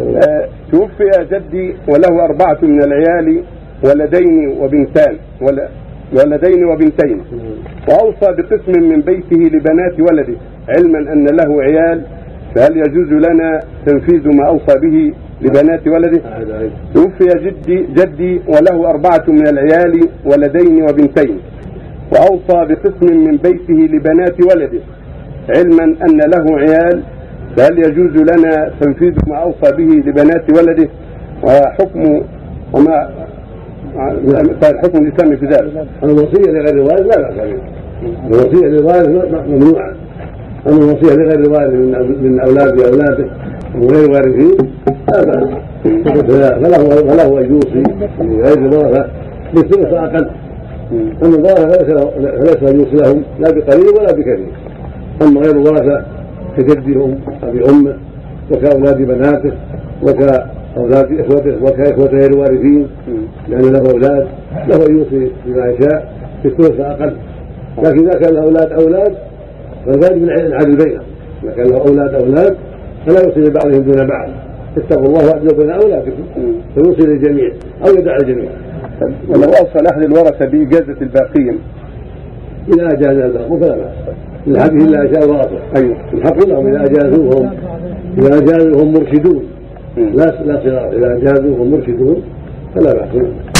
آه، توفي جدي وله أربعة من العيال ولدين وبنتان ول- ولدين وبنتين وأوصى بقسم من بيته لبنات ولده علما أن له عيال فهل يجوز لنا تنفيذ ما أوصى به لبنات ولده. توفي جدي جدي وله أربعة من العيال ولدين وبنتين وأوصى بقسم من بيته لبنات ولده علما أن له عيال فهل يجوز لنا تنفيذ ما أوصى به لبنات ولده؟ وحكم وما الحكم الإسلامي في ذلك. الوصية لغير الوالد لا بأس بها الوصية للوالد ممنوعة. أما الوصية لغير الوالد من أولاد أولاده وغير وارثين لا بأس فله فله أن يوصي لغير الورثة بالثلث أقل. أما الورثة فليس أن يوصي لهم لا بقليل ولا بكثير. أما غير الورثة كجدهم أبي أمه وكأولاد بناته وكأولاد إخوته وكإخوته غير الوارثين لأن له أولاد له يوصي بما يشاء في الثلث أقل لكن إذا كان له أولاد أولاد فالواجب العدل بينهم إذا كان له أولاد أولاد فلا يوصي لبعضهم دون بعض. اتقوا الله واعدلوا بين أولادكم. فيوصي للجميع أو يدع الجميع. ولو أوصى لأحد الورثة بإجازة الباقين. إذا أجاز الباقون فلا بأس. حقه إلا أجاز ورثه أيوه. الحق لهم إذا أجازوا هم إذا أجازوا هم مرشدون لا لا صراط إذا أجازوا هم مرشدون فلا بأس.